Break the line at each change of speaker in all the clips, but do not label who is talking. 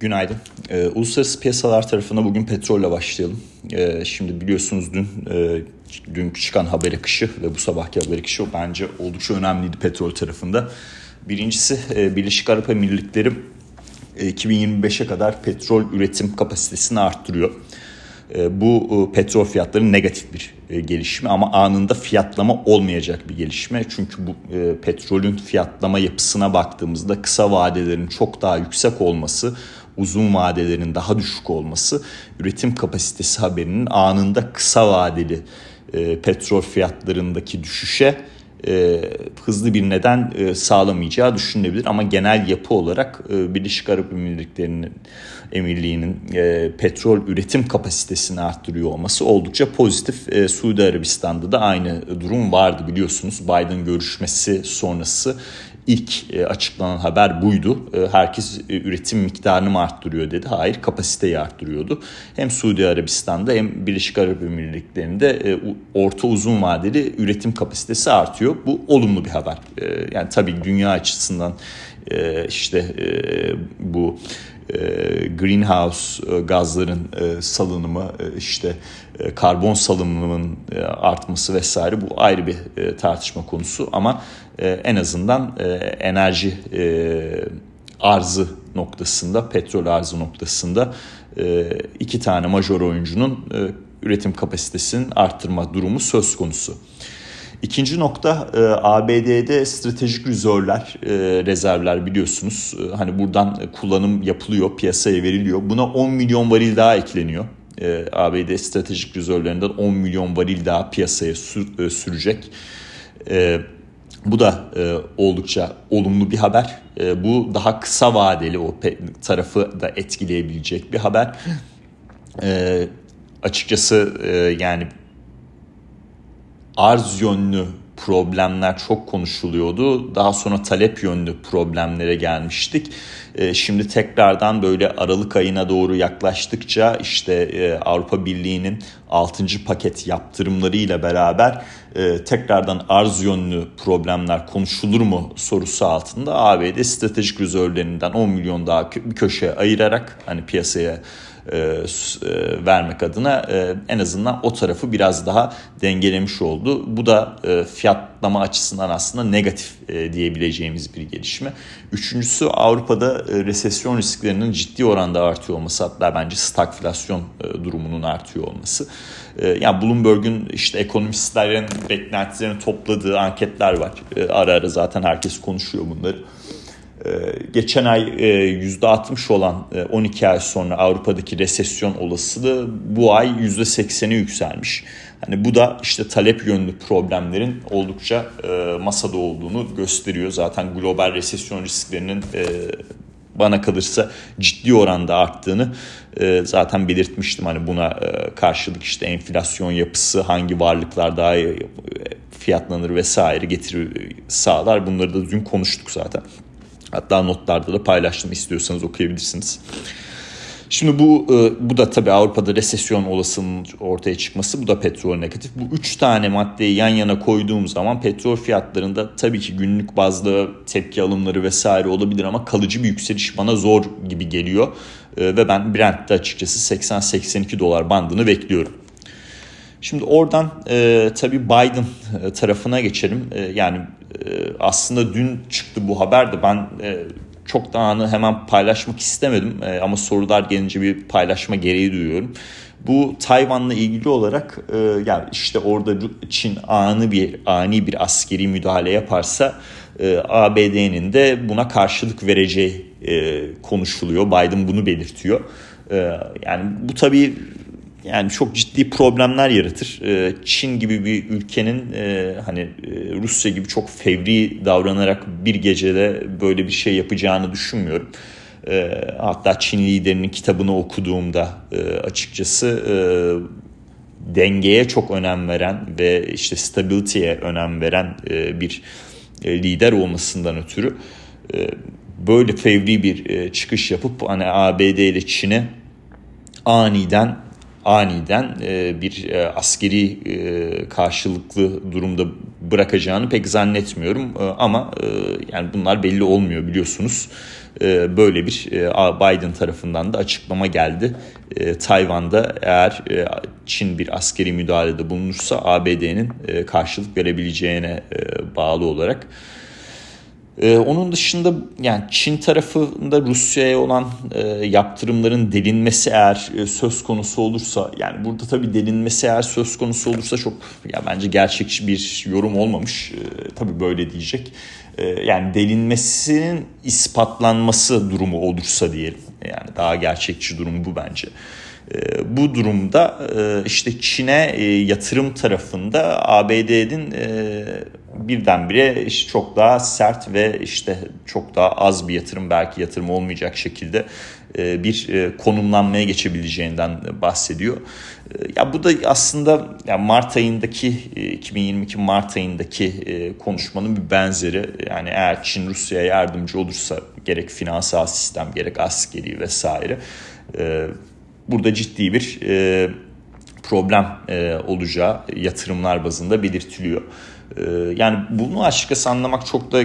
Günaydın. Ee, uluslararası piyasalar tarafına bugün petrolle başlayalım. Ee, şimdi biliyorsunuz dün e, dün çıkan haber akışı ve bu sabahki haber akışı bence oldukça önemliydi petrol tarafında. Birincisi e, Birleşik Arap Emirlikleri e, 2025'e kadar petrol üretim kapasitesini arttırıyor. E, bu e, petrol fiyatları negatif bir e, gelişme ama anında fiyatlama olmayacak bir gelişme. Çünkü bu petrolün fiyatlama yapısına baktığımızda kısa vadelerin çok daha yüksek olması, uzun vadelerin daha düşük olması üretim kapasitesi haberinin anında kısa vadeli petrol fiyatlarındaki düşüşe e, hızlı bir neden e, sağlamayacağı düşünülebilir. Ama genel yapı olarak e, Birleşik Arap Emirlikleri'nin emirliğinin e, petrol üretim kapasitesini arttırıyor olması oldukça pozitif. E, Suudi Arabistan'da da aynı durum vardı biliyorsunuz. Biden görüşmesi sonrası ilk e, açıklanan haber buydu. E, herkes e, üretim miktarını mı arttırıyor dedi. Hayır kapasiteyi arttırıyordu. Hem Suudi Arabistan'da hem Birleşik Arap Emirlikleri'nde orta uzun vadeli üretim kapasitesi artıyor. Bu olumlu bir haber. Yani tabii dünya açısından işte bu greenhouse gazların salınımı işte karbon salınımının artması vesaire bu ayrı bir tartışma konusu ama en azından enerji arzı noktasında petrol arzı noktasında iki tane major oyuncunun üretim kapasitesinin arttırma durumu söz konusu. İkinci nokta e, ABD'de stratejik rezervler, e, rezervler biliyorsunuz. E, hani buradan kullanım yapılıyor, piyasaya veriliyor. Buna 10 milyon varil daha ekleniyor. E, ABD stratejik rezervlerinden 10 milyon varil daha piyasaya sür, e, sürecek. E, bu da e, oldukça olumlu bir haber. E, bu daha kısa vadeli o tarafı da etkileyebilecek bir haber. E, açıkçası e, yani arz yönlü problemler çok konuşuluyordu. Daha sonra talep yönlü problemlere gelmiştik. Ee, şimdi tekrardan böyle Aralık ayına doğru yaklaştıkça işte e, Avrupa Birliği'nin 6. paket yaptırımlarıyla beraber e, tekrardan arz yönlü problemler konuşulur mu sorusu altında ABD stratejik rezervlerinden 10 milyon daha bir köşeye ayırarak hani piyasaya vermek adına e, en azından o tarafı biraz daha dengelemiş oldu. Bu da e, fiyatlama açısından aslında negatif e, diyebileceğimiz bir gelişme. Üçüncüsü Avrupa'da e, resesyon risklerinin ciddi oranda artıyor olması hatta bence stagflasyon e, durumunun artıyor olması. E, yani Bloomberg'un işte ekonomistlerin beklentilerini topladığı anketler var. E, ara ara zaten herkes konuşuyor bunları. Ee, geçen ay %60 e, olan 12 e, ay sonra Avrupa'daki resesyon olasılığı bu ay %80'e yükselmiş. Hani bu da işte talep yönlü problemlerin oldukça e, masada olduğunu gösteriyor. Zaten global resesyon risklerinin bana kalırsa ciddi oranda arttığını zaten belirtmiştim. Hani buna karşılık işte enflasyon yapısı, hangi varlıklar daha fiyatlanır vesaire getirir sağlar. Bunları da dün konuştuk zaten. Hatta notlarda da paylaştım istiyorsanız okuyabilirsiniz. Şimdi bu e, bu da tabii Avrupa'da resesyon olasılığının ortaya çıkması bu da petrol negatif. Bu üç tane maddeyi yan yana koyduğum zaman petrol fiyatlarında tabii ki günlük bazda tepki alımları vesaire olabilir ama kalıcı bir yükseliş bana zor gibi geliyor. E, ve ben Brent'te açıkçası 80-82 dolar bandını bekliyorum. Şimdi oradan e, tabii Biden e, tarafına geçelim. E, yani aslında dün çıktı bu haber de ben e, çok da anı hemen paylaşmak istemedim. E, ama sorular gelince bir paylaşma gereği duyuyorum. Bu Tayvan'la ilgili olarak e, yani işte orada Çin ani bir ani bir askeri müdahale yaparsa e, ABD'nin de buna karşılık vereceği e, konuşuluyor. Biden bunu belirtiyor. E, yani bu tabii yani çok ciddi problemler yaratır. Ee, Çin gibi bir ülkenin e, hani e, Rusya gibi çok fevri davranarak bir gecede böyle bir şey yapacağını düşünmüyorum. Ee, hatta Çin liderinin kitabını okuduğumda e, açıkçası dengeye çok önem veren ve işte stability'ye önem veren bir lider olmasından ötürü böyle fevri bir çıkış yapıp hani ABD ile Çin'e aniden aniden e, bir e, askeri e, karşılıklı durumda bırakacağını pek zannetmiyorum ama yani bunlar belli olmuyor biliyorsunuz. Böyle bir Biden tarafından da açıklama geldi. Tayvan'da eğer Çin bir askeri müdahalede bulunursa ABD'nin karşılık verebileceğine bağlı olarak. Ee, onun dışında yani Çin tarafında Rusya'ya olan e, yaptırımların delinmesi eğer e, söz konusu olursa yani burada tabii delinmesi eğer söz konusu olursa çok ya bence gerçekçi bir yorum olmamış. E, tabii böyle diyecek. E, yani delinmesinin ispatlanması durumu olursa diyelim. Yani daha gerçekçi durum bu bence. E, bu durumda e, işte Çin'e e, yatırım tarafında ABD'nin e, birdenbire işte çok daha sert ve işte çok daha az bir yatırım belki yatırım olmayacak şekilde e, bir e, konumlanmaya geçebileceğinden bahsediyor. E, ya bu da aslında Mart ayındaki 2022 Mart ayındaki konuşmanın bir benzeri. Yani eğer Çin Rusya'ya yardımcı olursa gerek finansal sistem gerek askeri vesaire burada ciddi bir problem olacağı yatırımlar bazında belirtiliyor. Ee, yani bunu açıkçası anlamak çok da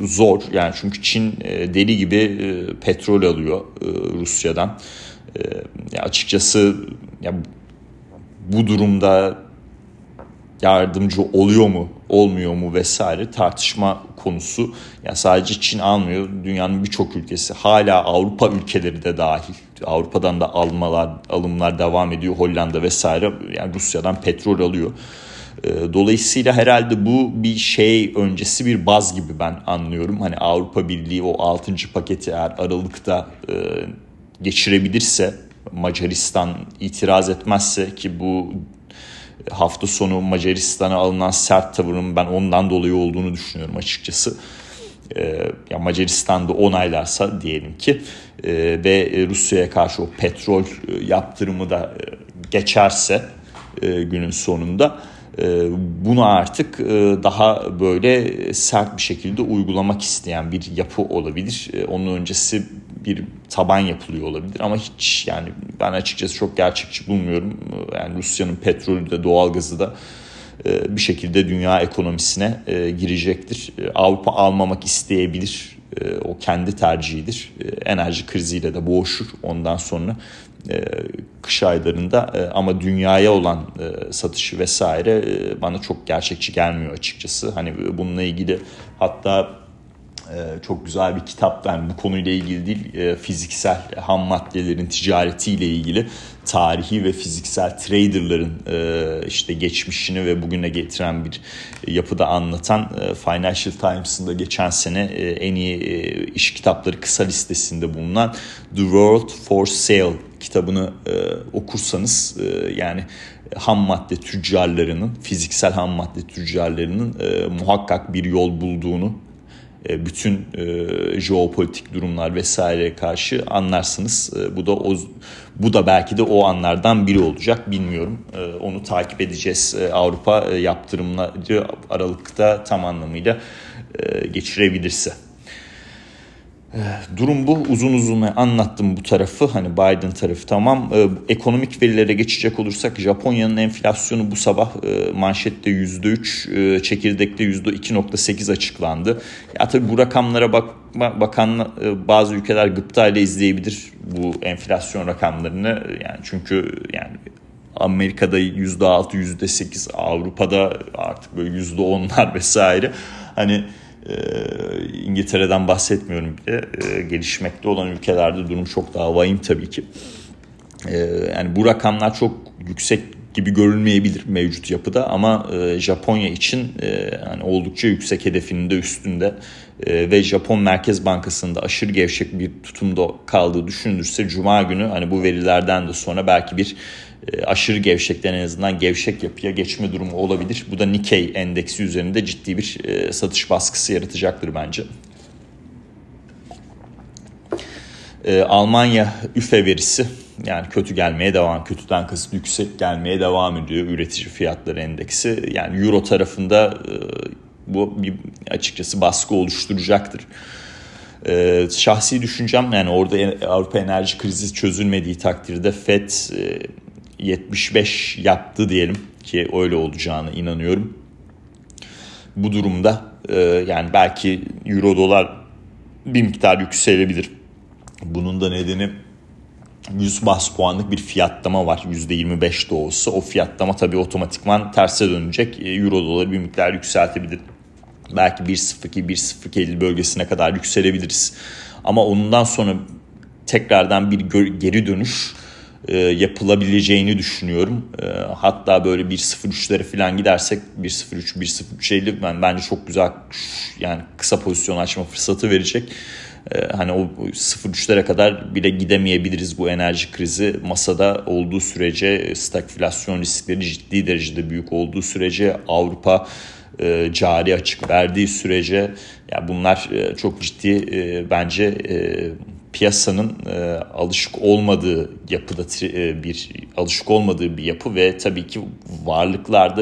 zor. Yani çünkü Çin e, deli gibi e, petrol alıyor e, Rusya'dan. Ya açıkçası ya bu durumda yardımcı oluyor mu, olmuyor mu vesaire tartışma konusu. Yani sadece Çin almıyor, dünyanın birçok ülkesi, hala Avrupa ülkeleri de dahil. Avrupa'dan da almalar, alımlar devam ediyor. Hollanda vesaire yani Rusya'dan petrol alıyor. Ee, dolayısıyla herhalde bu bir şey öncesi bir baz gibi ben anlıyorum. Hani Avrupa Birliği o 6. paketi eğer Aralık'ta e, geçirebilirse Macaristan itiraz etmezse ki bu hafta sonu Macaristan'a alınan sert tavırın ben ondan dolayı olduğunu düşünüyorum açıkçası. Ee, ya Macaristan'da onaylarsa diyelim ki e, ve Rusya'ya karşı o petrol e, yaptırımı da geçerse günün sonunda bunu artık e, daha böyle sert bir şekilde uygulamak isteyen bir yapı olabilir. Ee, onun öncesi bir taban yapılıyor olabilir ama hiç yani ben açıkçası çok gerçekçi bulmuyorum. Ee, yani Rusya'nın petrolü de doğalgazı da e, bir şekilde dünya ekonomisine e, girecektir. Avrupa almamak isteyebilir. O kendi tercihidir. Enerji kriziyle de boğuşur ondan sonra kış aylarında e, ama dünyaya olan e, satışı vesaire bana çok gerçekçi gelmiyor açıkçası. Hani bununla ilgili hatta çok güzel bir kitap ben bu konuyla ilgili değil fiziksel ham maddelerin ticaretiyle ilgili tarihi ve fiziksel traderların işte geçmişini ve bugüne getiren bir yapıda anlatan Financial Times'ın da geçen sene en iyi iş kitapları kısa listesinde bulunan The World for Sale kitabını e, okursanız e, yani ham madde tüccarlarının, fiziksel ham madde tüccarlarının e, muhakkak bir yol bulduğunu e, bütün e, jeopolitik durumlar vesaire karşı anlarsınız. E, bu da o bu da belki de o anlardan biri olacak bilmiyorum. E, onu takip edeceğiz. E, Avrupa e, yaptırımları Aralık'ta tam anlamıyla geçirebilirse. Durum bu. Uzun uzun anlattım bu tarafı. Hani Biden tarafı tamam. Ee, ekonomik verilere geçecek olursak Japonya'nın enflasyonu bu sabah e, manşette %3, e, çekirdekte %2.8 açıklandı. Ya tabii bu rakamlara bak bakan e, bazı ülkeler gıpta ile izleyebilir bu enflasyon rakamlarını. Yani çünkü yani Amerika'da %6, %8, Avrupa'da artık böyle %10'lar vesaire. Hani e, İngiltere'den bahsetmiyorum bile. E, gelişmekte olan ülkelerde durum çok daha vahim tabii ki. E, yani bu rakamlar çok yüksek gibi görülmeyebilir mevcut yapıda ama e, Japonya için e, yani oldukça yüksek hedefinin de üstünde e, ve Japon Merkez Bankası'nda aşırı gevşek bir tutumda kaldığı düşünülürse Cuma günü hani bu verilerden de sonra belki bir aşırı gevşekten en azından gevşek yapıya geçme durumu olabilir. Bu da Nikkei endeksi üzerinde ciddi bir e, satış baskısı yaratacaktır bence. E, Almanya üfe verisi yani kötü gelmeye devam, kötüden kasıt yüksek gelmeye devam ediyor üretici fiyatları endeksi. Yani euro tarafında bu bir açıkçası baskı oluşturacaktır. şahsi düşüncem yani orada Avrupa enerji krizi çözülmediği takdirde FED 75 yaptı diyelim ki öyle olacağını inanıyorum. Bu durumda e, yani belki euro dolar bir miktar yükselebilir. Bunun da nedeni 100 bas puanlık bir fiyatlama var. %25 de olsa o fiyatlama tabii otomatikman terse dönecek. E, euro doları bir miktar yükseltebilir. Belki 1.02 1.050 bölgesine kadar yükselebiliriz. Ama ondan sonra tekrardan bir geri dönüş e, yapılabileceğini düşünüyorum. E, hatta böyle 1.03'lere falan gidersek 1.03 1.0350 ben bence çok güzel yani kısa pozisyon açma fırsatı verecek. E, hani o 0.3'lere kadar bile gidemeyebiliriz bu enerji krizi masada olduğu sürece stagflasyon riskleri ciddi derecede büyük olduğu sürece Avrupa e, cari açık verdiği sürece ya yani bunlar e, çok ciddi e, bence e, piyasanın e, alışık olmadığı yapıda e, bir alışık olmadığı bir yapı ve tabii ki varlıklarda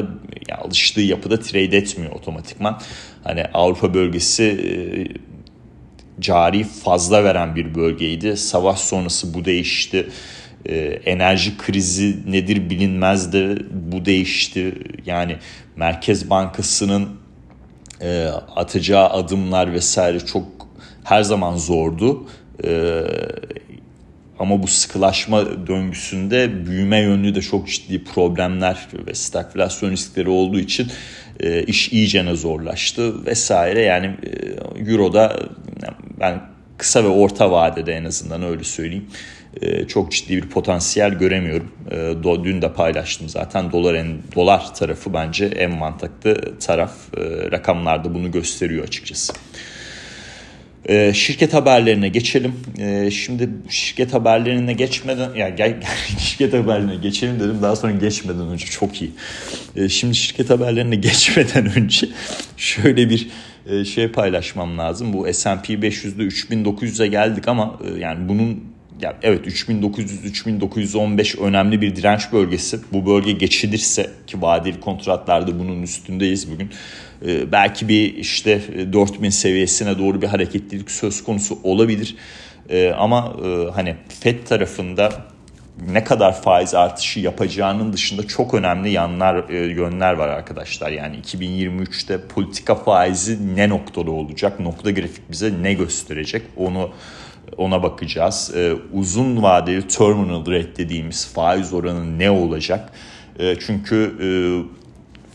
yani alıştığı yapıda trade etmiyor otomatikman. Hani Avrupa bölgesi e, cari fazla veren bir bölgeydi. Savaş sonrası bu değişti. E, enerji krizi nedir bilinmezdi. Bu değişti. Yani Merkez Bankası'nın e, atacağı adımlar vesaire çok her zaman zordu. Ee, ama bu sıkılaşma döngüsünde büyüme yönlü de çok ciddi problemler ve stagflasyon riskleri olduğu için e, iş iyicene zorlaştı vesaire. Yani e, Euro'da ben kısa ve orta vadede en azından öyle söyleyeyim e, çok ciddi bir potansiyel göremiyorum. E, do, dün de paylaştım zaten dolar en dolar tarafı bence en mantıklı taraf. E, rakamlarda bunu gösteriyor açıkçası. Ee, şirket haberlerine geçelim. Ee, şimdi şirket haberlerine geçmeden, yani gel, şirket haberlerine geçelim dedim daha sonra geçmeden önce çok iyi. Ee, şimdi şirket haberlerine geçmeden önce şöyle bir e, şey paylaşmam lazım. Bu S&P 500'de 3900'e geldik ama e, yani bunun ya evet 3900-3915 önemli bir direnç bölgesi. Bu bölge geçilirse ki vadeli kontratlarda bunun üstündeyiz bugün. Ee, belki bir işte 4000 seviyesine doğru bir hareketlilik söz konusu olabilir. Ee, ama e, hani FED tarafında ne kadar faiz artışı yapacağının dışında çok önemli yanlar e, yönler var arkadaşlar. Yani 2023'te politika faizi ne noktada olacak? Nokta grafik bize ne gösterecek? Onu ona bakacağız. Ee, uzun vadeli terminal rate dediğimiz faiz oranı ne olacak? Ee, çünkü e,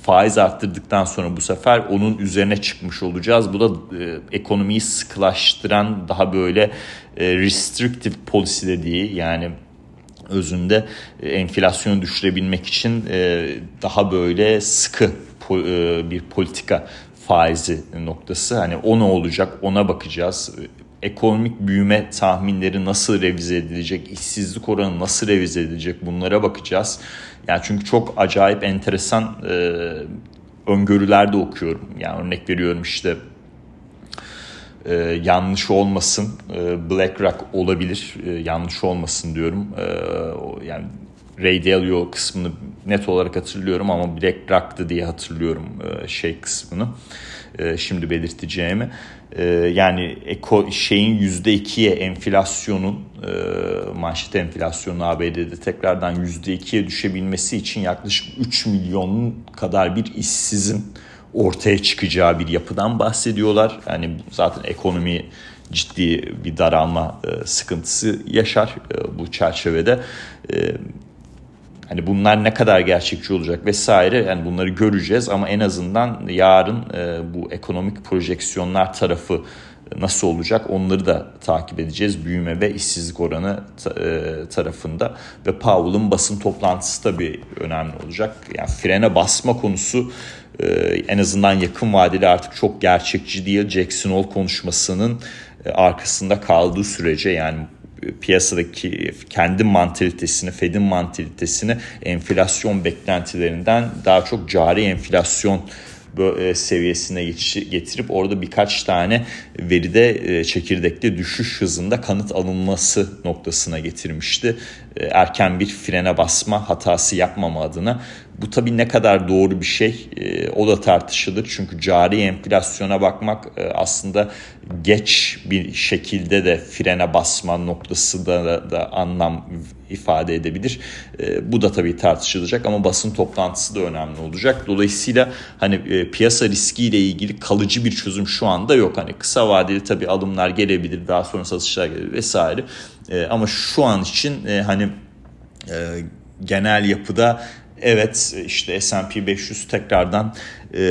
faiz arttırdıktan sonra bu sefer onun üzerine çıkmış olacağız. Bu da e, ekonomiyi sıkılaştıran daha böyle e, restrictive policy dediği yani özünde e, enflasyonu düşürebilmek için daha böyle sıkı bir politika faizi noktası. Hani o ne olacak ona bakacağız ekonomik büyüme tahminleri nasıl revize edilecek, işsizlik oranı nasıl revize edilecek bunlara bakacağız. Yani çünkü çok acayip enteresan e, öngörüler de okuyorum. Yani örnek veriyorum işte e, yanlış olmasın e, BlackRock olabilir e, yanlış olmasın diyorum. E, yani Ray Dalio kısmını net olarak hatırlıyorum ama BlackRock'tı diye hatırlıyorum e, şey kısmını e, şimdi belirteceğimi. Ee, yani eko, şeyin %2'ye enflasyonun e, manşet enflasyonu ABD'de tekrardan %2'ye düşebilmesi için yaklaşık 3 milyon kadar bir işsizin ortaya çıkacağı bir yapıdan bahsediyorlar. Yani zaten ekonomi ciddi bir daralma e, sıkıntısı yaşar e, bu çerçevede. Hani bunlar ne kadar gerçekçi olacak vesaire yani bunları göreceğiz ama en azından yarın e, bu ekonomik projeksiyonlar tarafı nasıl olacak onları da takip edeceğiz. Büyüme ve işsizlik oranı e, tarafında ve Powell'ın basın toplantısı tabii önemli olacak. Yani frene basma konusu e, en azından yakın vadeli artık çok gerçekçi değil. Jackson Hole konuşmasının arkasında kaldığı sürece yani piyasadaki kendi mantalitesini, Fed'in mantalitesini enflasyon beklentilerinden daha çok cari enflasyon e, seviyesine getirip orada birkaç tane veride e, çekirdekte düşüş hızında kanıt alınması noktasına getirmişti. E, erken bir frene basma hatası yapmama adına Bu tabii ne kadar doğru bir şey e, o da tartışılır. Çünkü cari enflasyona bakmak e, aslında geç bir şekilde de frene basma noktası da, da anlam ifade edebilir. E, bu da tabii tartışılacak ama basın toplantısı da önemli olacak. Dolayısıyla hani e, piyasa riskiyle ilgili kalıcı bir çözüm şu anda yok. Hani kısa vadeli tabii alımlar gelebilir, daha sonra satışlar gelebilir vesaire. Ama şu an için hani genel yapıda evet işte S&P 500 tekrardan e,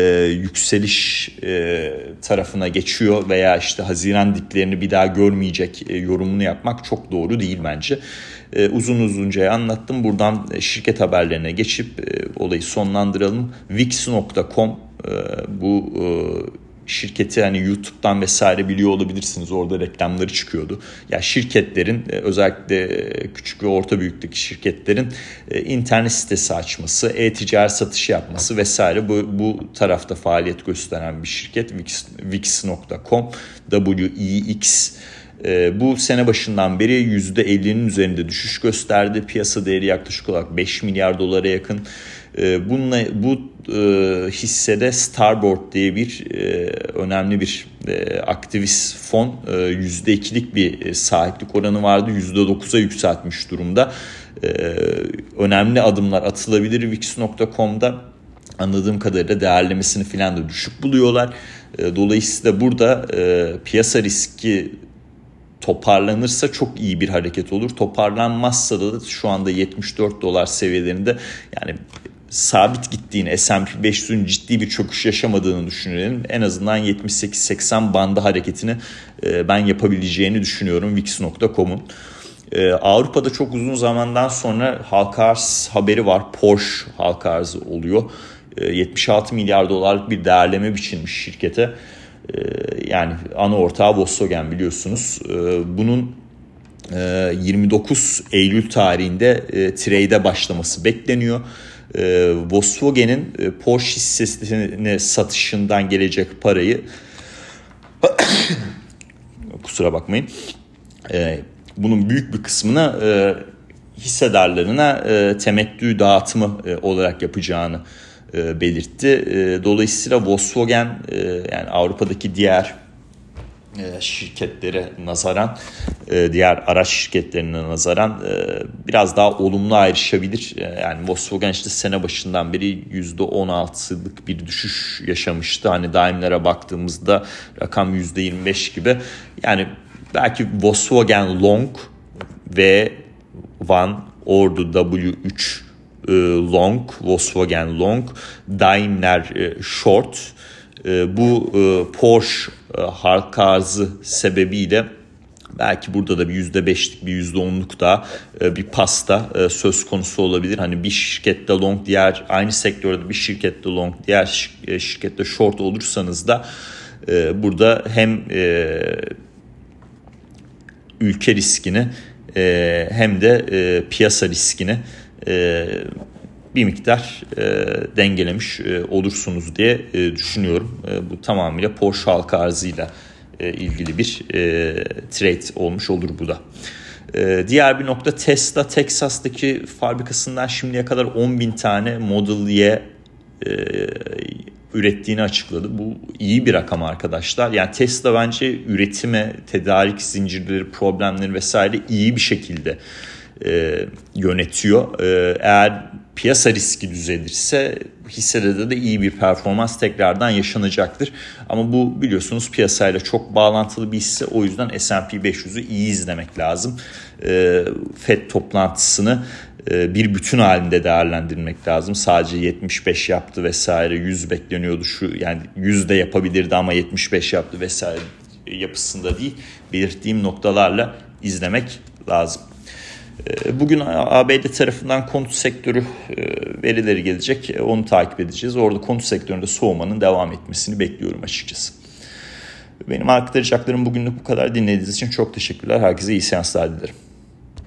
yükseliş e, tarafına geçiyor veya işte Haziran diplerini bir daha görmeyecek e, yorumunu yapmak çok doğru değil bence. E, uzun uzunca anlattım. Buradan şirket haberlerine geçip e, olayı sonlandıralım. Wix.com e, bu e, şirketi hani YouTube'dan vesaire biliyor olabilirsiniz. Orada reklamları çıkıyordu. Ya şirketlerin e, özellikle e, küçük ve orta büyüklük şirketlerin e, internet sitesi açması, e-ticaret satışı yapması vesaire bu, bu tarafta faaliyet gösteren bir şirket. Wix, Wix.com, W-I-X bu sene başından beri %50'nin üzerinde düşüş gösterdi. Piyasa değeri yaklaşık olarak 5 milyar dolara yakın. Bununla, bu e, hissede Starboard diye bir e, önemli bir e, aktivist fon e, %2'lik bir e, sahiplik oranı vardı. %9'a yükseltmiş durumda. E, önemli adımlar atılabilir Wix.com'da anladığım kadarıyla değerlemesini filan da düşük buluyorlar. Dolayısıyla burada e, piyasa riski toparlanırsa çok iyi bir hareket olur. Toparlanmazsa da şu anda 74 dolar seviyelerinde yani sabit gittiğini, S&P 500'ün ciddi bir çöküş yaşamadığını düşünelim. En azından 78-80 bandı hareketini e, ben yapabileceğini düşünüyorum Wix.com'un. E, Avrupa'da çok uzun zamandan sonra halka haberi var. Porsche halka oluyor. 76 e, milyar dolarlık bir değerleme biçilmiş şirkete. Yani ana ortağı Volkswagen biliyorsunuz. Bunun 29 Eylül tarihinde trade'e başlaması bekleniyor e, Volkswagen'in e, Porsche hissesine satışından gelecek parayı kusura bakmayın e, bunun büyük bir kısmını e, hissedarlarına e, temettü dağıtımı e, olarak yapacağını e, belirtti. E, dolayısıyla Volkswagen e, yani Avrupa'daki diğer şirketlere nazaran diğer araç şirketlerine nazaran biraz daha olumlu ayrışabilir. Yani Volkswagen işte sene başından beri %16'lık bir düşüş yaşamıştı. Hani Daimler'e baktığımızda rakam %25 gibi. Yani belki Volkswagen Long ve Van Ordu W3 Long, Volkswagen Long, Daimler Short ee, bu e, Porsche e, halka arzı sebebiyle belki burada da bir yüzde beşlik bir yüzde onluk da e, bir pasta söz konusu olabilir. Hani bir şirkette long diğer aynı sektörde bir şirkette long diğer şirkette short olursanız da burada hem ülke riskini hem de piyasa riskini bir miktar e, dengelemiş e, olursunuz diye e, düşünüyorum. E, bu tamamıyla Porsche halka arzıyla e, ilgili bir e, trade olmuş olur bu da. E, diğer bir nokta Tesla Texas'taki fabrikasından şimdiye kadar 10 bin tane Model Y e, ürettiğini açıkladı. Bu iyi bir rakam arkadaşlar. Yani Tesla bence üretime, tedarik zincirleri, problemleri vesaire iyi bir şekilde e, yönetiyor. E, eğer piyasa riski düzelirse hisselerde de iyi bir performans tekrardan yaşanacaktır. Ama bu biliyorsunuz piyasayla çok bağlantılı bir hisse. O yüzden S&P 500'ü iyi izlemek lazım. E, FED toplantısını e, bir bütün halinde değerlendirmek lazım. Sadece 75 yaptı vesaire 100 bekleniyordu şu yani 100 de yapabilirdi ama 75 yaptı vesaire yapısında değil belirttiğim noktalarla izlemek lazım. Ee, bugün ABD tarafından konut sektörü e, verileri gelecek. E, onu takip edeceğiz. Orada konut sektöründe soğumanın devam etmesini bekliyorum açıkçası. Benim aktaracaklarım bugünlük bu kadar. Dinlediğiniz için çok teşekkürler. Herkese iyi seanslar dilerim.